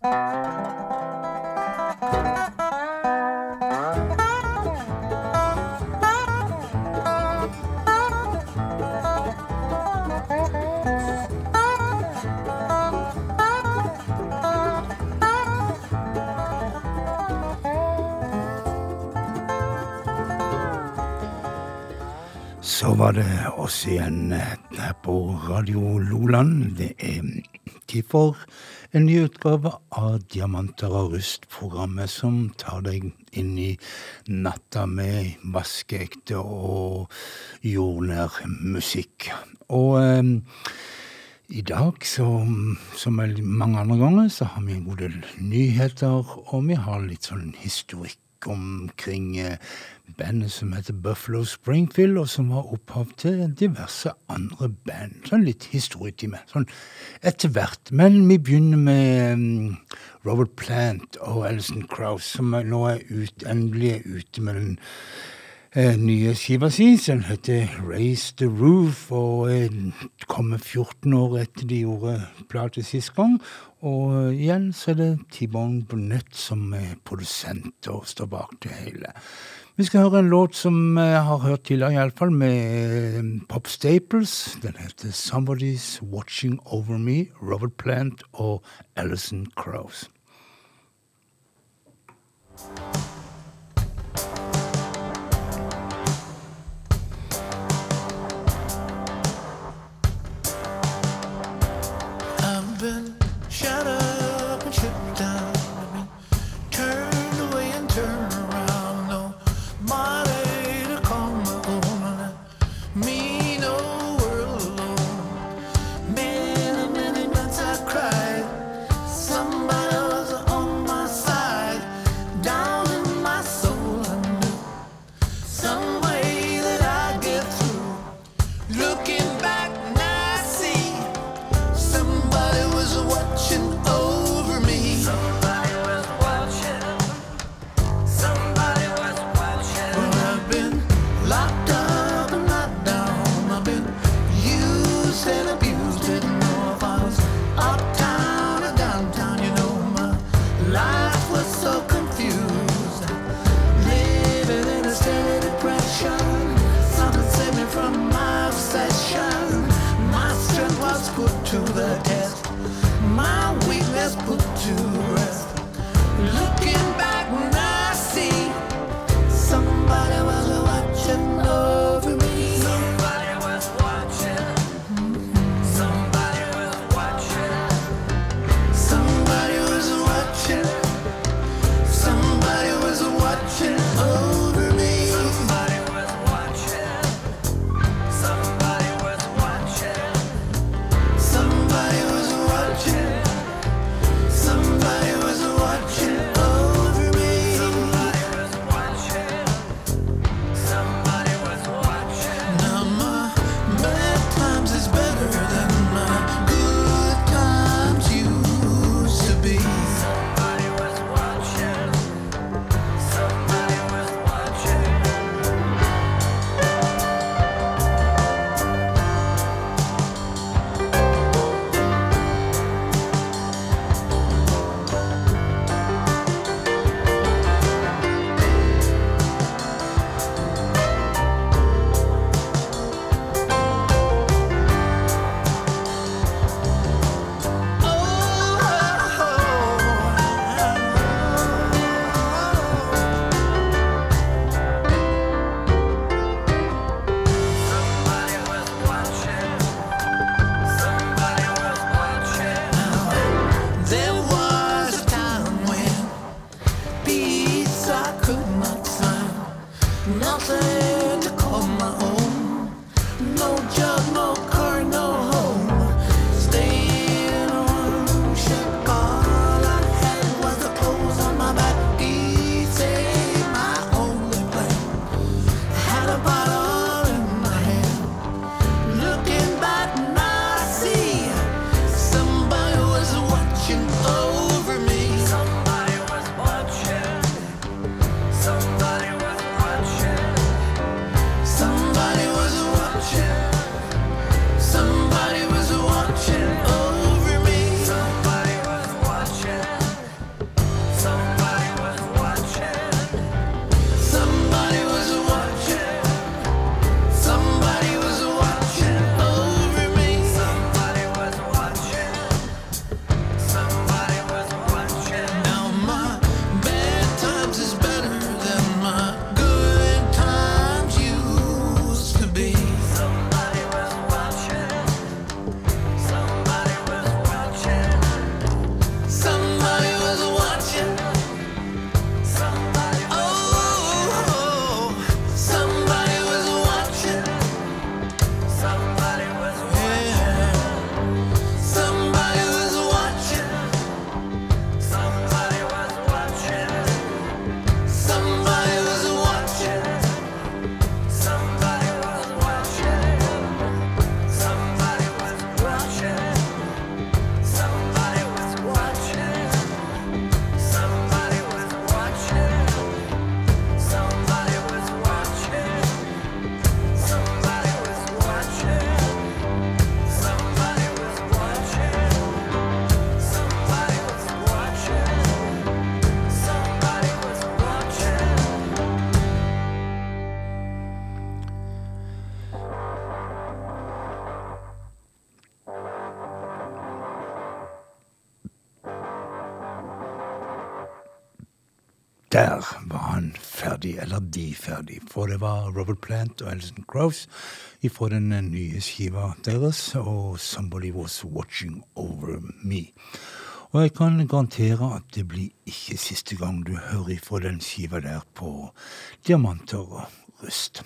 Så var det oss igjen eh, her på Radio Loland. Det er tid for en ny utgave av Diamanter og rust-programmet som tar deg inn i natta med vaskeekte og jordnær musikk. Og eh, i dag, så, som mange andre ganger, så har vi en god del nyheter, og vi har litt sånn historikk omkring eh, bandet som heter Buffalo Springfield, og som var opphav til diverse andre band. Sånn litt historietime. Sånn etter hvert. Men vi begynner med um, Robert Plant og Alison Krauss, som nå er ut, endelig er ute med den eh, nye skiva si. Den heter Raise the Roof, og eh, kommer 14 år etter de gjorde plate sist gang. Og igjen så er det T-Bone Burnett som er produsent og står bak det hele. Vi skal høre en låt som jeg har hørt tidligere, iallfall, med eh, Pop Staples. Den heter 'Somebody's Watching Over Me', Robert Plant og Alison Krause. De ferdig. For det var Robert Plant og Alison Krauss fra den nye skiva deres, og 'Somebody Was Watching Over Me'. Og jeg kan garantere at det blir ikke siste gang du hører fra den skiva der på Diamanter og Rust.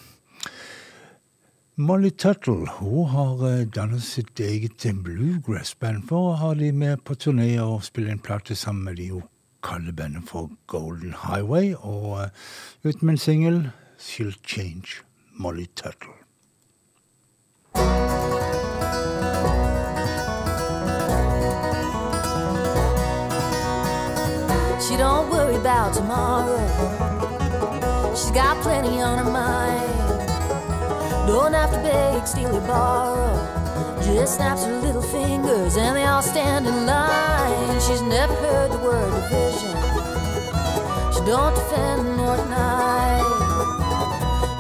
Molly Tuttle hun har eh, dannet sitt eget bluegrass-band for å ha de med på turneer og spille en plate sammen med de. Hun kaller bandet for Golden Highway, og uh, ut med en singel, She'll Change, Molly Tuttle. She don't worry about tomorrow. She's got plenty on her mind. Don't have to beg, steal, or borrow. Just snaps her little fingers and they all stand in line. She's never heard the word division. She don't defend nor deny.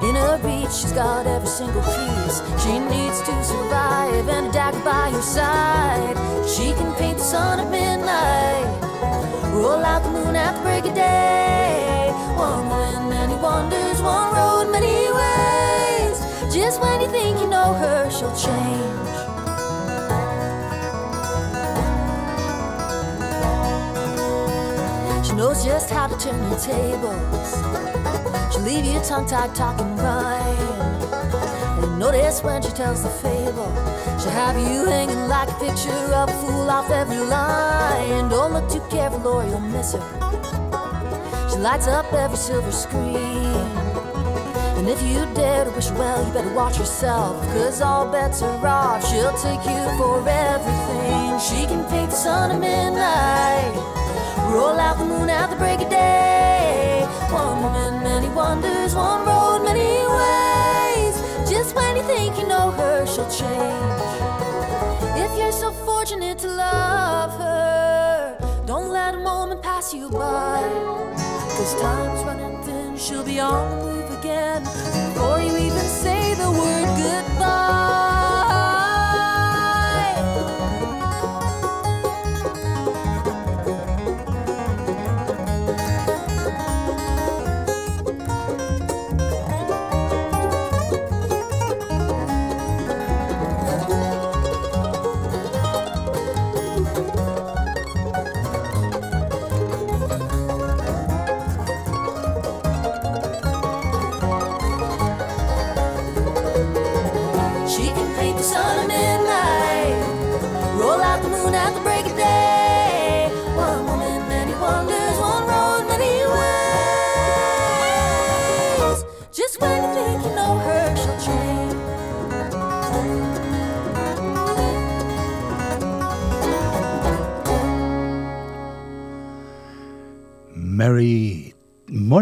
In her reach, she's got every single piece she needs to survive, and a dagger by her side. She can paint the sun at midnight, roll out the moon at the break of day. One wind, many wonders, one road, many ways. Just when you think you know her, she'll change. Just how to turn your tables. She'll leave you tongue tied, talking rhyme. And notice when she tells the fable, she'll have you hanging like a picture of a fool off every line. Don't look too careful or you'll miss her. She lights up every silver screen. And if you dare to wish well, you better watch yourself. Cause all bets are off. She'll take you for everything. She can paint the sun at midnight. Roll out the moon at the break of day. One woman, many wonders, one road, many ways. Just when you think you know her, she'll change. If you're so fortunate to love her, don't let a moment pass you by. Cause time's running thin, she'll be on the move again before you even say the word goodbye.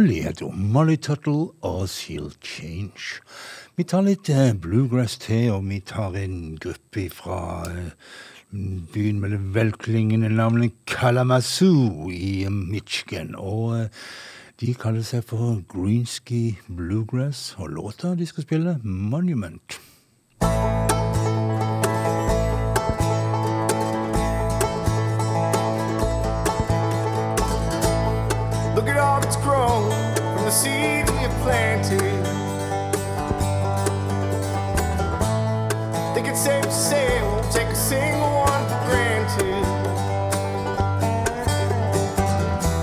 Molly heter hun. Molly Tuttle og She'll Change. Vi tar litt eh, bluegrass til, og vi tar en gruppe fra eh, byen med det velklingende navnet Kalamazoo i Michigan. Og eh, de kaller seg for Greenski Bluegrass, og låta de skal spille, Monument. Grown from the seeds we planted. Think it's safe to say it won't take a single one for granted.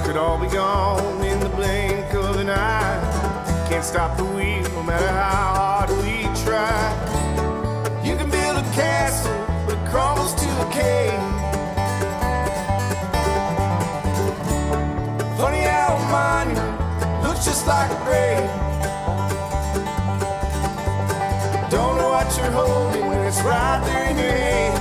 Could all be gone in the blink of an eye. Can't stop the wheel no matter how looks just like a grave. Don't know what you're holding when it's right there in your hand.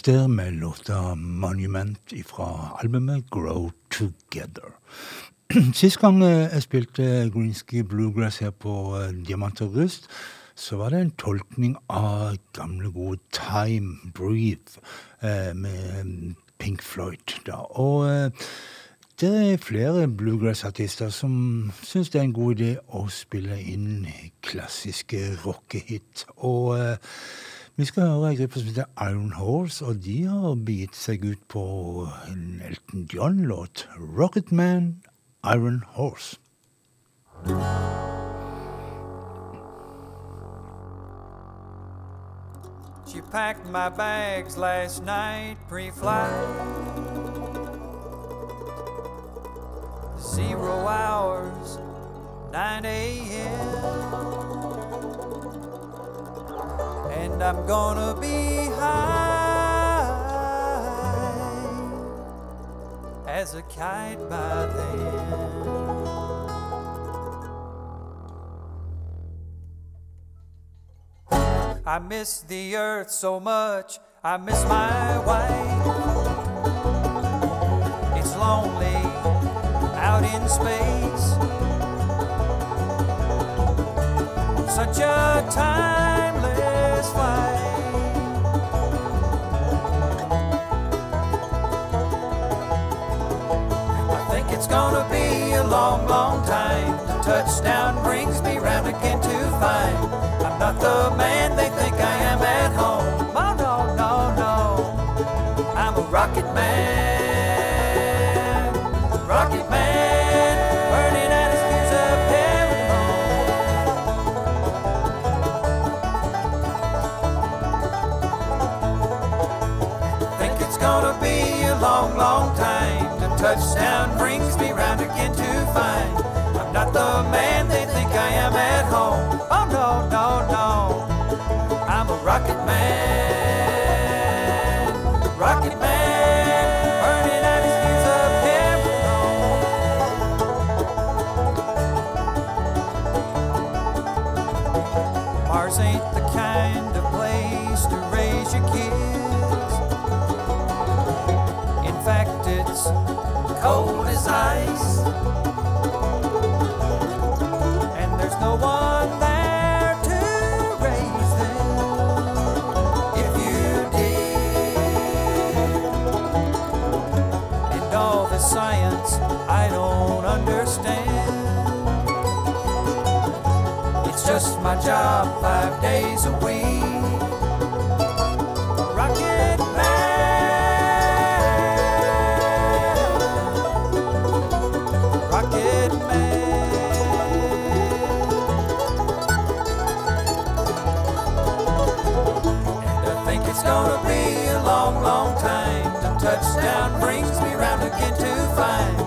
Bluegrass der med låta Monument fra albumet Grow Together. Sist gang eh, jeg spilte Greenski Bluegrass her på eh, Diamant og Rust, så var det en tolkning av gamle, gode Time Breathe eh, med Pink Floyd. Da. Og det er flere bluegrass-artister som syns det er en god idé å spille inn klassiske rockehit. Og vi skal høre en gruppe som heter Iron Horse, og de har begitt seg ut på en Elton John-låt. Rocket Man, Iron Horse. She packed my bags last night pre-flight. Zero hours, 9 a.m. And I'm gonna be high as a kite by then. I miss the earth so much. I miss my wife. It's lonely out in space. Such a timeless gonna be a long, long time. Touchdown brings me round again to find I'm not the man they think I am at home. Oh, no, no, no. long time. The touchdown brings me round again to find I'm not the man. My job five days a week. Rocket Man. Rocket Man. And I think it's gonna be a long, long time. The touchdown brings me round again to find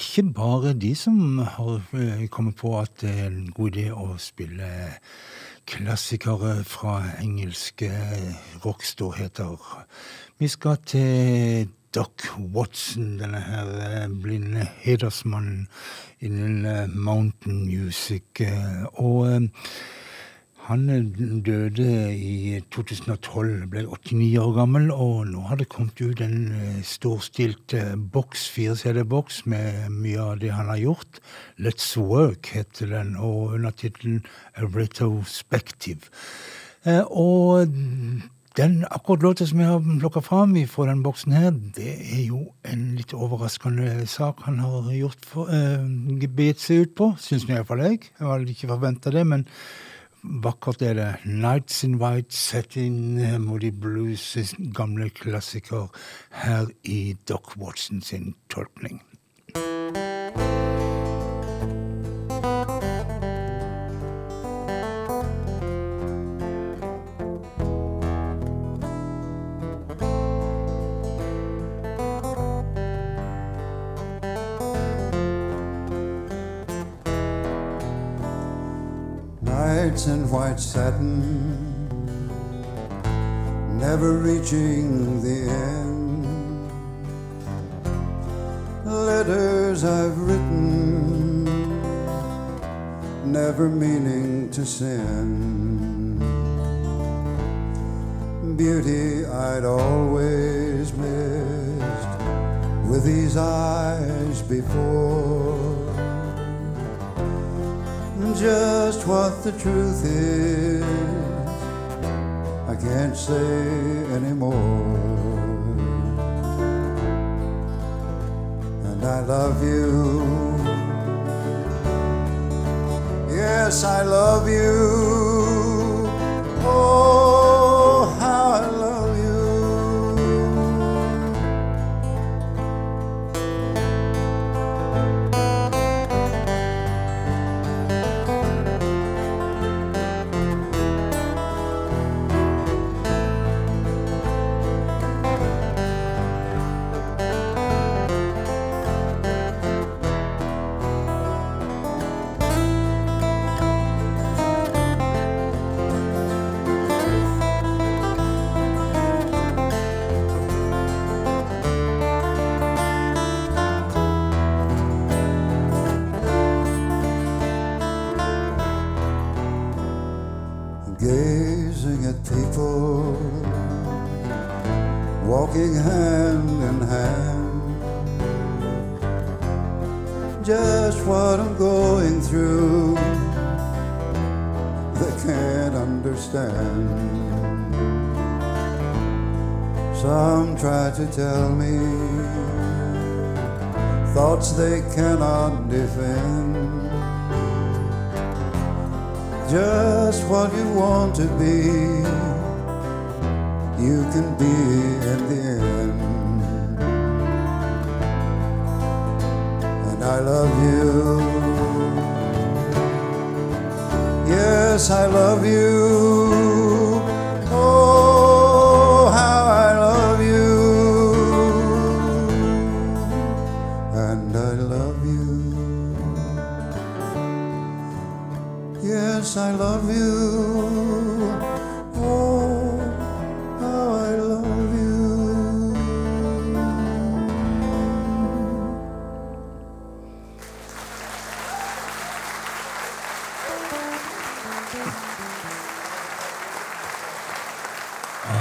ikke bare de som har eh, kommet på at det er en god idé å spille klassikere fra engelske rockstorheter. Vi skal til Doc Watson, denne her eh, blinde hedersmannen innen eh, mountain music. eh, Og eh, han døde i 2012, ble 89 år gammel, og nå har det kommet ut en eh, storstilt eh, boks, fire CD-boks, med mye av det han har gjort. Let's Work heter den, og undertittelen A Retrospective. Eh, Og den akkurat låta som jeg har plukka fram fra den boksen her, det er jo en litt overraskende sak han har gjort for, eh, begitt seg ut på, syns iallfall jeg. Jeg hadde ikke forventa det, men Vakkert er det. 'Nights in White', setting Moody Blues' gamle klassiker, her i Doc Watson sin tolkning. White satin, never reaching the end. Letters I've written never meaning to sin. Beauty I'd always missed with these eyes before. Just what the truth is, I can't say anymore. And I love you. Yes, I love you. Thoughts they cannot defend. Just what you want to be, you can be in the end. And I love you. Yes, I love you.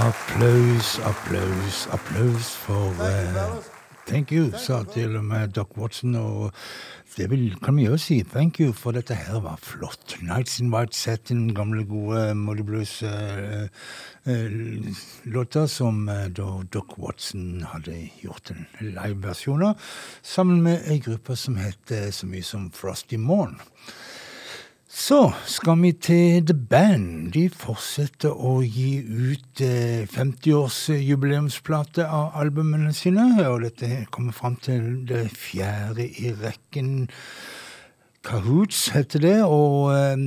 Applaus, applaus, applaus for uh, Thank you, sa til og med Doc Watson, og det vil, kan vi jo si. Thank you, for dette her var flott. Nights in White Satin, gamle, gode Molly Blues-låter som eh, da Doc Watson hadde gjort en liveversjon av, sammen med ei gruppe som heter så mye som Frosty Morn. Så skal vi til The Band. De fortsetter å gi ut eh, 50-årsjubileumsplate av albumene sine. Og dette kommer fram til det fjerde i rekken. Kahoots heter det. Og eh,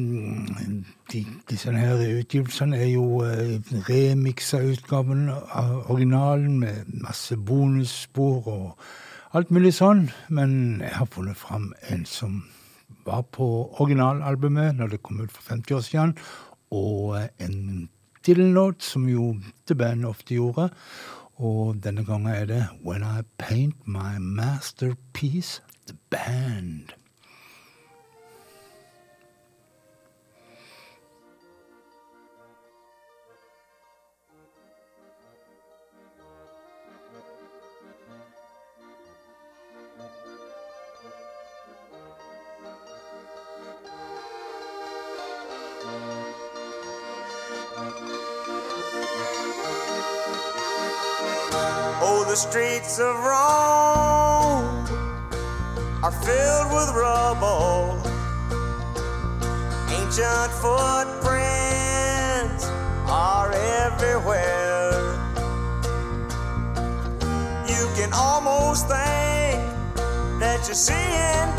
de, disse her utgivelsene er jo eh, remiksa utgaven av originalen med masse bonusspor og alt mulig sånn. Men jeg har funnet fram en som var på originalalbumet når det kom ut for 50 år siden, og en Dylan-låt, som jo The Band ofte gjorde. Og denne gangen er det When I Paint My Masterpiece, The Band. The streets of Rome are filled with rubble. Ancient footprints are everywhere. You can almost think that you're seeing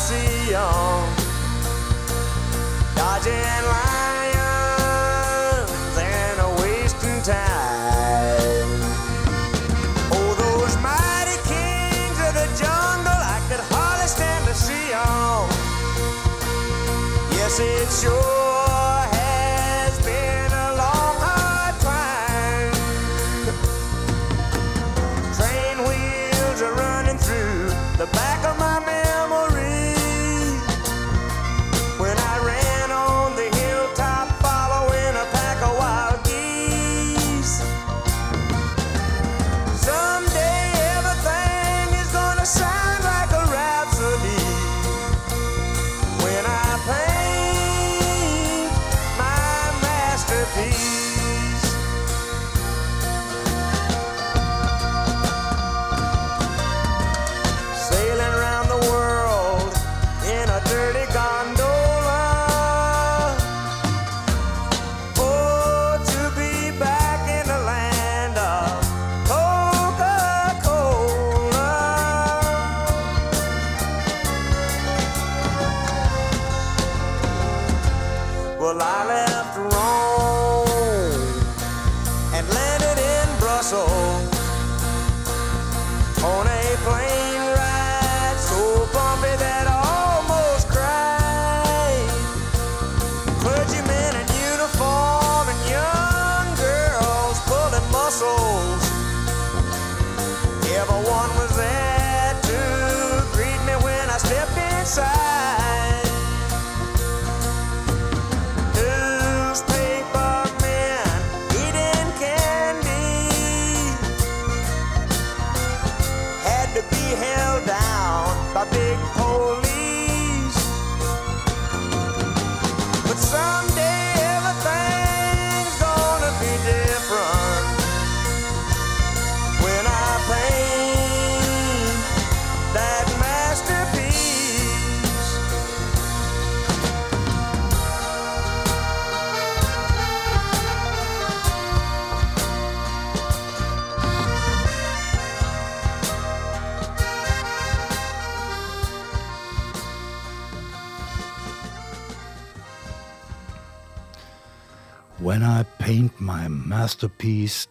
Coliseum, dodging lions and wasting time. Oh, those mighty kings of the jungle, I could hardly stand to see them. Yes, it sure be.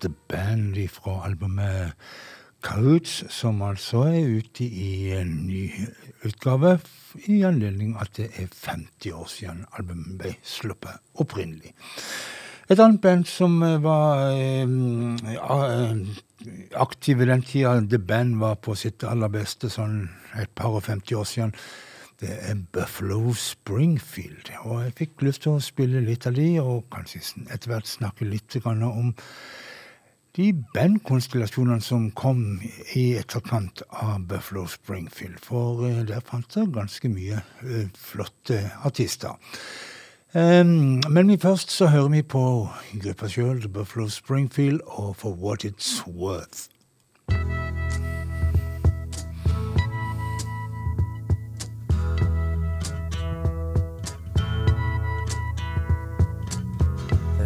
The Band fra albumet Couch, som altså er ute i en ny utgave i anledning at det er 50 år siden albumet ble sluppet opprinnelig. Et annet band som eh, var eh, aktiv i den tida The Band var på sitt aller beste, sånn et par og 50 år siden, det er Buffalo Springfield. Og jeg fikk lyst til å spille litt av de, og kanskje etter hvert snakke litt om de bandkonstellasjonene som kom i etterkant av Buffalo Springfield. For eh, der fant jeg ganske mye eh, flotte artister. Men først så hører vi på gruppa sjøl, Buffalo Springfield, og For What It's Worth.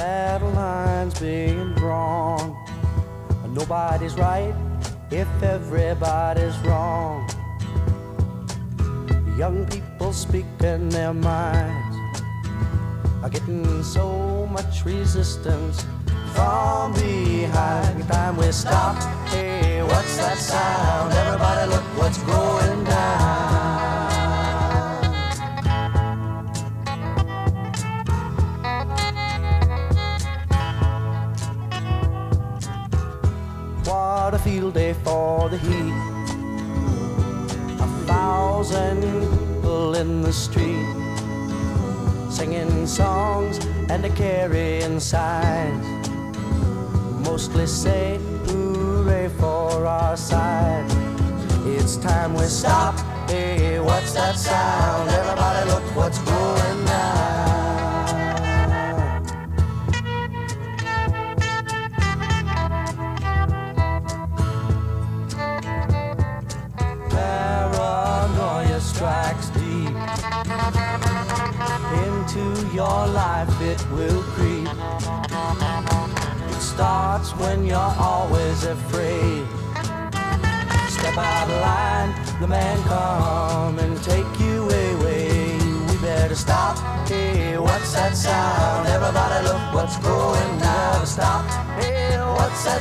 Battle lines being drawn. Nobody's right if everybody's wrong. Young people speaking their minds are getting so much resistance from behind. Time we stop. Hey, what's that sound? Everybody, look what's going down. outside.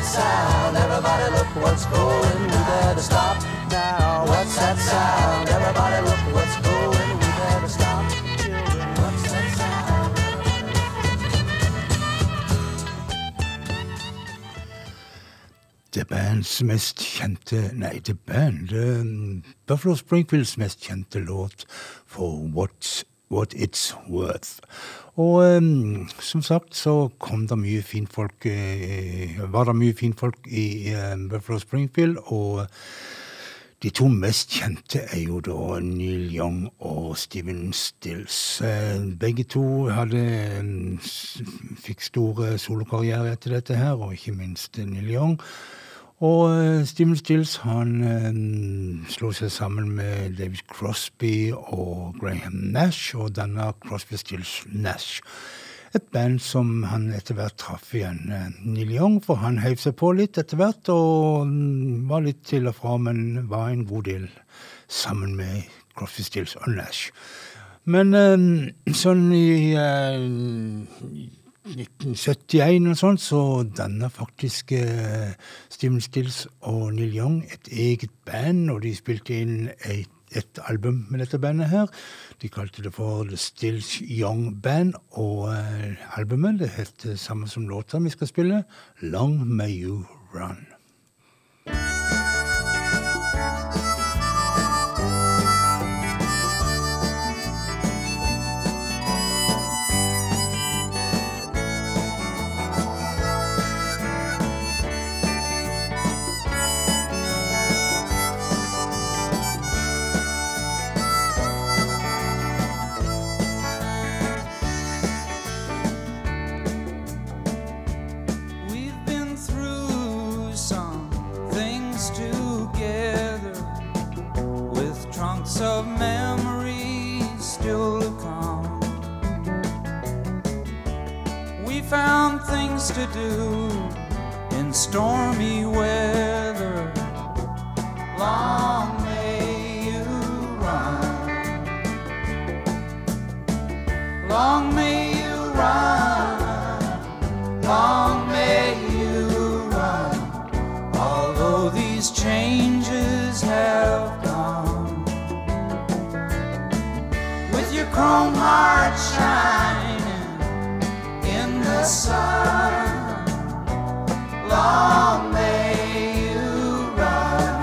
Sound? Everybody look what's going. We better stop now. What's that sound? Everybody look what's going. We better stop. What's that sound? The bands mest kjente Nei, The Band eh, Buffalo Springfields mest kjente låt for What's What It's Worth. Og som sagt så kom det mye finfolk eh, Var det mye finfolk i Buffalo Springfield, og de to mest kjente er jo da Neil Young og Steven Stills. Eh, Begge to hadde fikk store solokarriere etter dette her, og ikke minst Neil Young. Og eh, Steven Stills han eh, slo seg sammen med David Crosby og Graham Nash, og danna Crosby, Stills, Nash. Et band som han etter hvert traff igjen, eh, Neil Young, for han heiv seg på litt etter hvert, og mm, var litt til og fra, men var en god del sammen med Crosby, Stills og Nash. Men eh, sånn i eh, 1971 og sånn, så danna faktisk eh, Steven Stills og Neil Young et eget band, og de spilte inn et, et album med dette bandet her. De kalte det for The Stills Young Band, og eh, albumet det heter samme som låta vi skal spille, Long May You Run. Chrome heart shining in the sun, long may you run.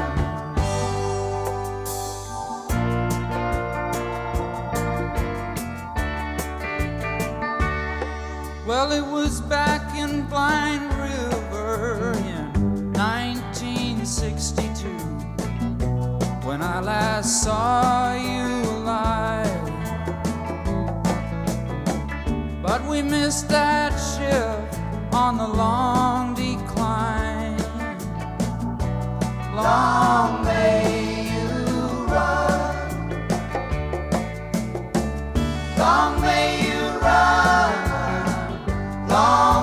Well, it was back in Blind River in 1962 when I last saw you we missed that ship on the long decline. Long may you run. Long may you run. Long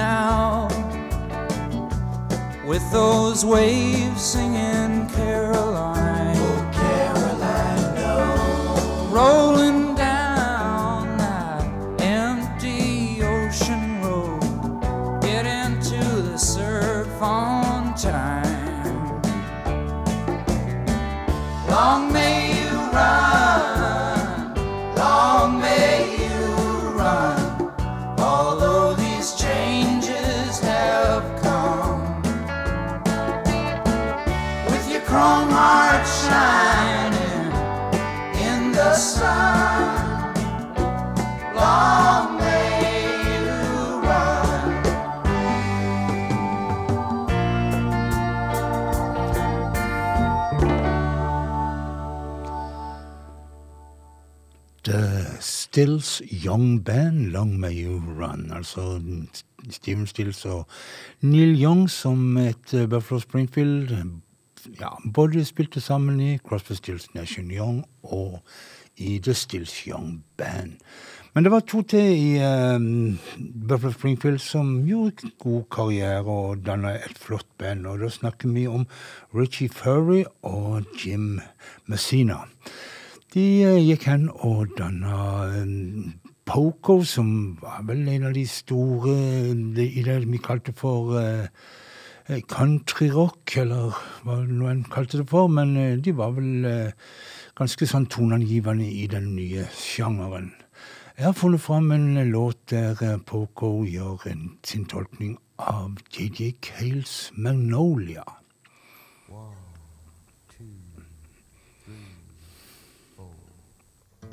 now. With those waves Stills Young Band, Long May You Run. Altså Steven Stills og Neil Young som et eh, Buffalo Springfield ja, både spilte sammen i Crosby Stills Nation Young og i The Stills Young Band. Men det var to til i um, Buffalo Springfield som gjorde god karriere og danna et flott band. Og da snakker vi om Richie Furry og Jim Messina. De eh, gikk hen og danna um, Poco, som var vel en av de store i det vi kalte for uh, countryrock, eller hva noe en kalte det for. Men de var vel ganske sånn toneangivende i den nye sjangeren. Jeg har funnet fram en låt der Poco gjør sin tolkning av JJ Cales Magnolia.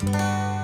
Música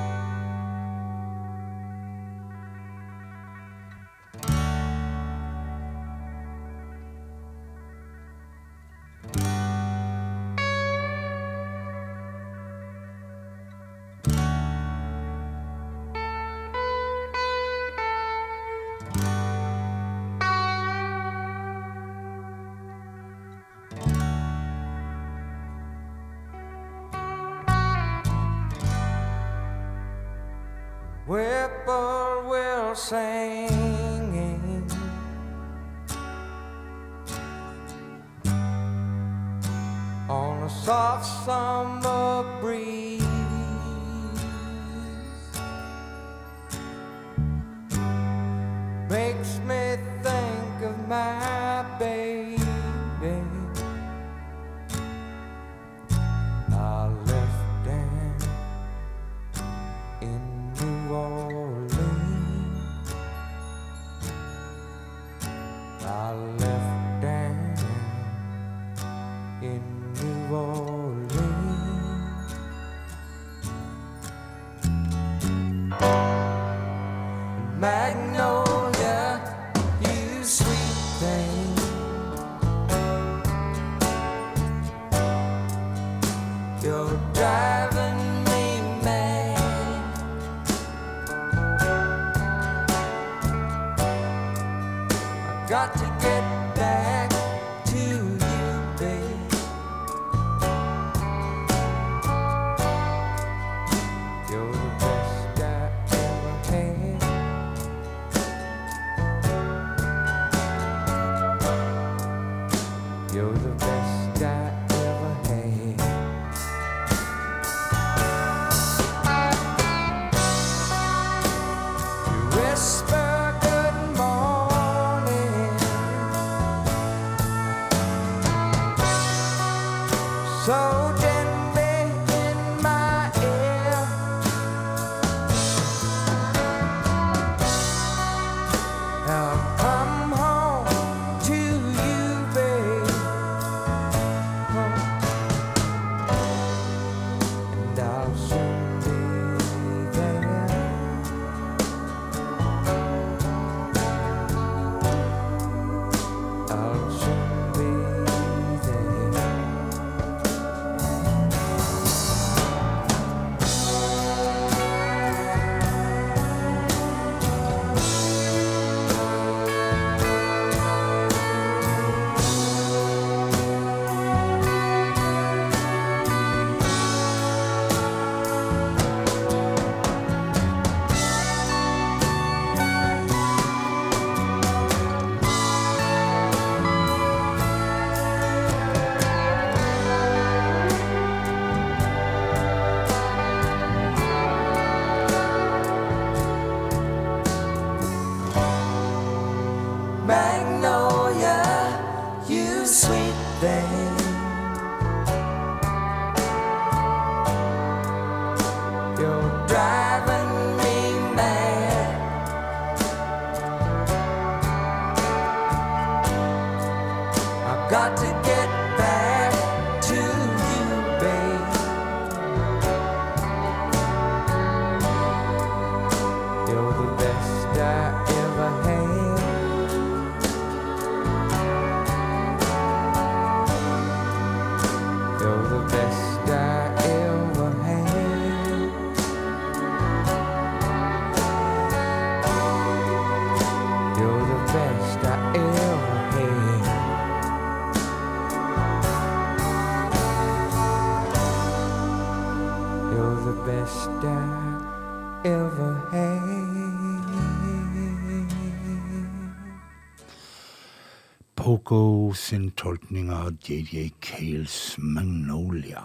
sin tolkning av JJ Cales Magnolia.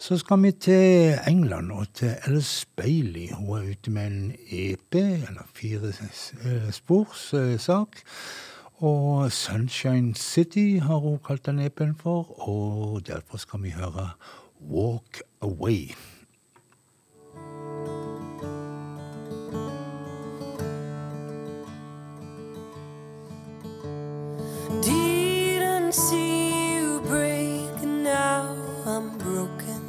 Så skal vi til England og til Alice Bailey. Hun er ute med en EP, eller fire eh, spors eh, sak. Og Sunshine City har hun kalt den EP-en for, og derfor skal vi høre Walk Away. Didn't see you break, and now I'm broken.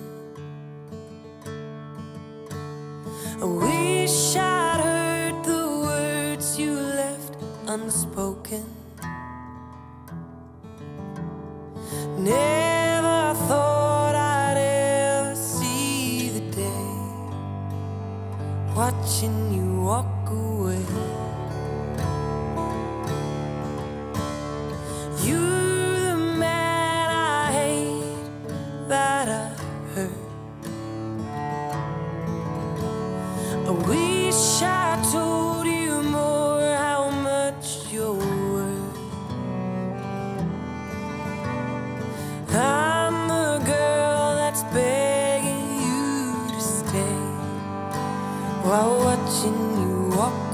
I wish I'd heard the words you left unspoken. Never thought I'd ever see the day watching you walk while watching you walk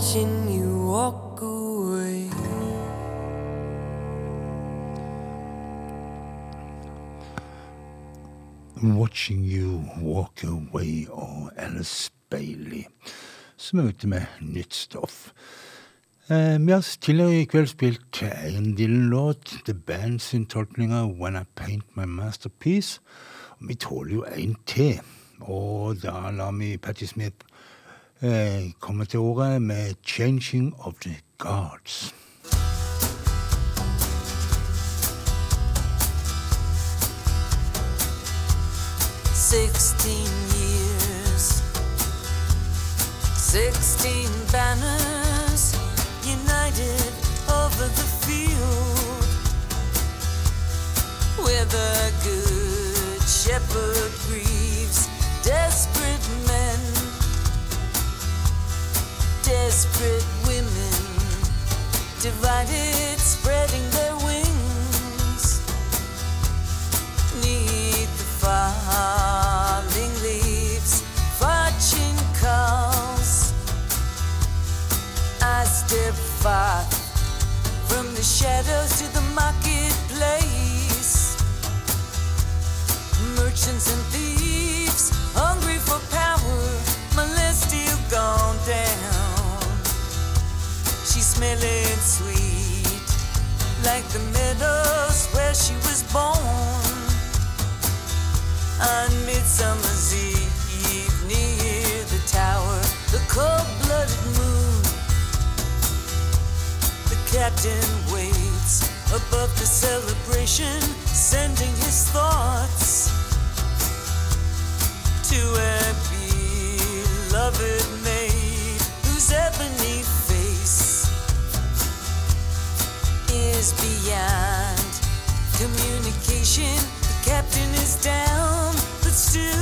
watching you walk away. Watching You Walk Away og Alice Bailey, som er ute med nytt stoff. Vi har tidligere i kveld spilt en Dylan-låt, The Band sin tolkning av When I Paint My Masterpiece. Og vi tåler jo en til, og da lar vi Patti Smith øh, kommer til ordet med Changing of the Gods. Sixteen years, sixteen banners united over the field where the good shepherd grieves desperate men desperate women, divided, spreading their wings, need the falling leaves, fetching calls. I step far from the shadows to the marketplace, merchants and thieves. smelling sweet, like the meadows where she was born on Midsummer's Eve near the tower, the cold-blooded moon. The captain waits above the celebration. Communication, the captain is down, but still.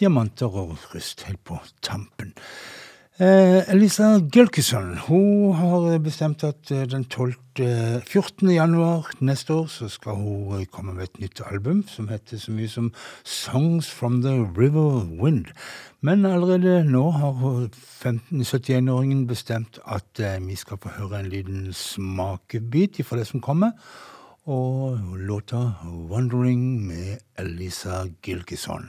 diamanter og rust helt på tampen. Eh, Elisa Gølkesson hun har bestemt at eh, den 12. 14. Eh, januar neste år så skal hun eh, komme med et nytt album som heter så mye som Songs from the River Wind. Men allerede nå har 71-åringen bestemt at vi skal få høre en liten smakebit fra det som kommer. Og låta 'Wandering' med Elisa Gilkison.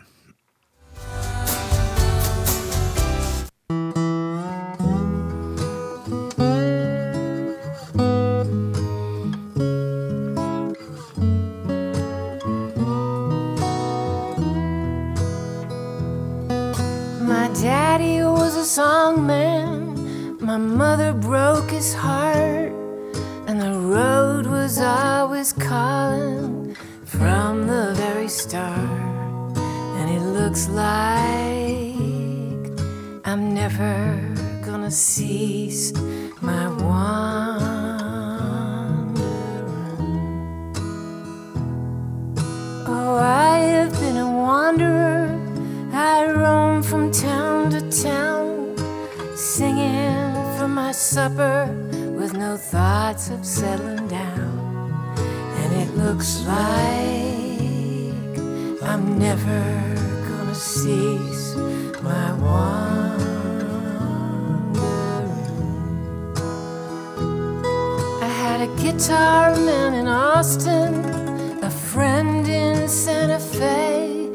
My daddy was a songman, my mother broke his heart, and the road was always calling from the very start. Looks like I'm never gonna cease my wandering. Oh, I have been a wanderer. I roam from town to town, singing for my supper with no thoughts of settling down. And it looks like I'm never cease my wandering. I had a guitar man in Austin, a friend in Santa Fe,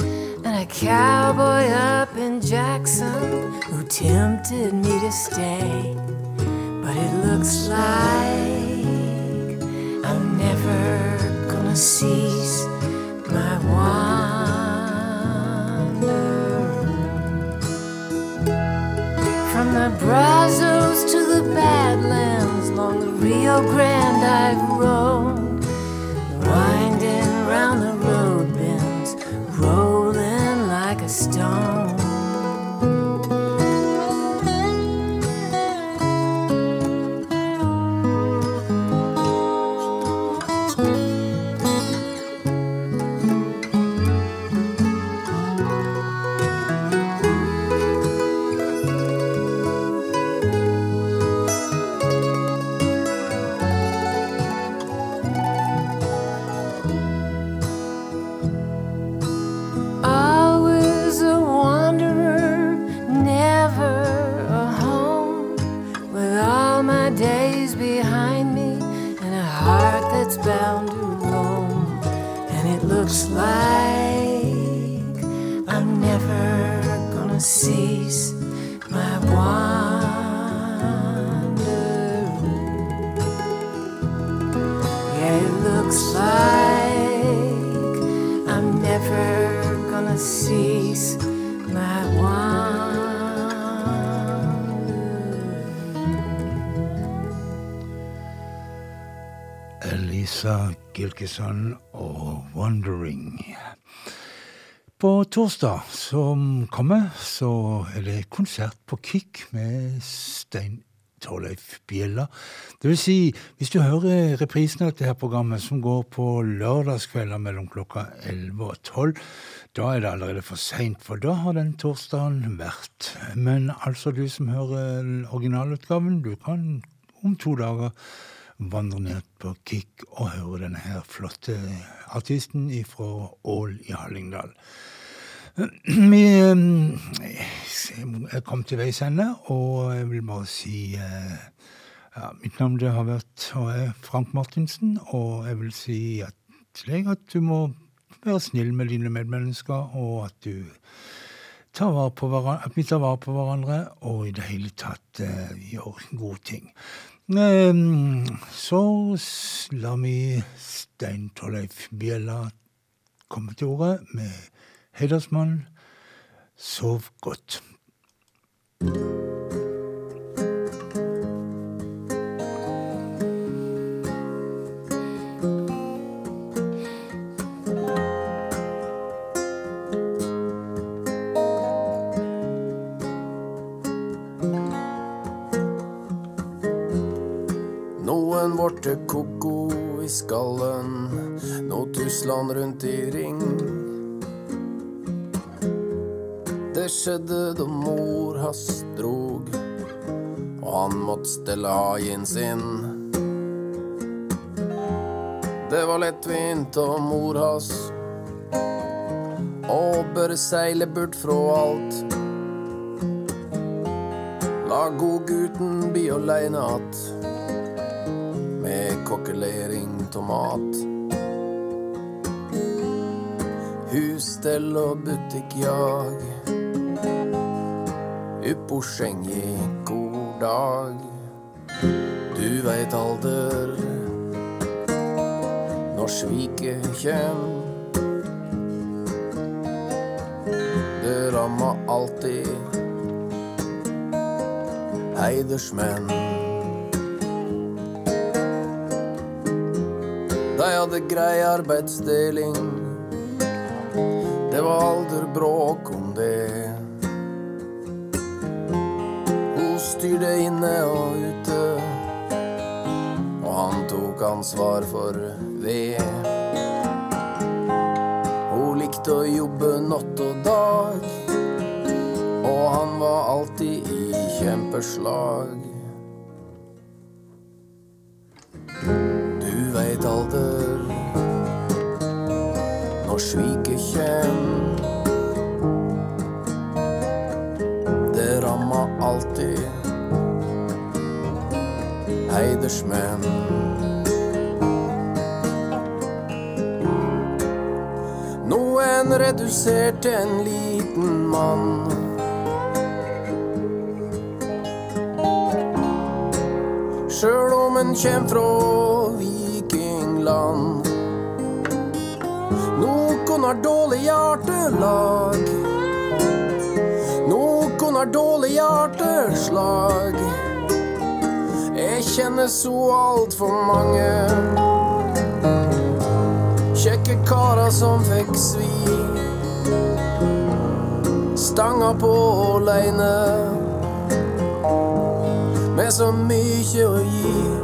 and a cowboy up in Jackson who tempted me to stay. But it looks like I'm never gonna cease my wandering. The Brazos to the Badlands, along the Rio Grande I've roamed, På torsdag som kommer, så er det konsert på Kick med Stein Torleif Bjella. Det vil si, hvis du hører reprisen av dette programmet, som går på lørdagskvelder mellom klokka 11 og 12, da er det allerede for seint, for da har den torsdagen vært. Men altså, du som hører originalutgaven, du kan om to dager vandre ned på Kick og høre denne her flotte artisten fra Ål i Hallingdal. Vi er kommet til veis ende, og jeg vil bare si eh, ja, Mitt navn det har vært og er Frank Martinsen, og jeg vil si til deg at du må være snill med dine medmennesker, og at du at vi tar vare på hverandre, og i det hele tatt eh, gjør gode ting. Ehm, så lar vi Stein Torleif Bjella komme til ordet med Heidersmann Sov godt. Haien sin. Det var lettvint og mor hans og bør seile bort fra alt. La godgutten bli aleine att med kokkelering tomat. Husstell og butikkjag. Uppå skjeng i god dag. Du veit alder når sviket kjem. Det ramma alltid heidersmenn. Dei hadde grei arbeidsdeling. Det var alder bråk om det. Hun styrte inne og ute, tok ansvar for ved. Hun likte å jobbe natt og dag, og han var alltid i kjempeslag. Du veit alder når sviket kjem. Det rammer alltid heidersmenn. Redusert til en liten mann. Sjøl om en kjem fra vikingland. Noen har dårlig hjertelag. Noen har dårlig hjerteslag. Jeg kjenner så altfor mange kjekke karer som fikk svi. Stanga på aleine med så mye å gi.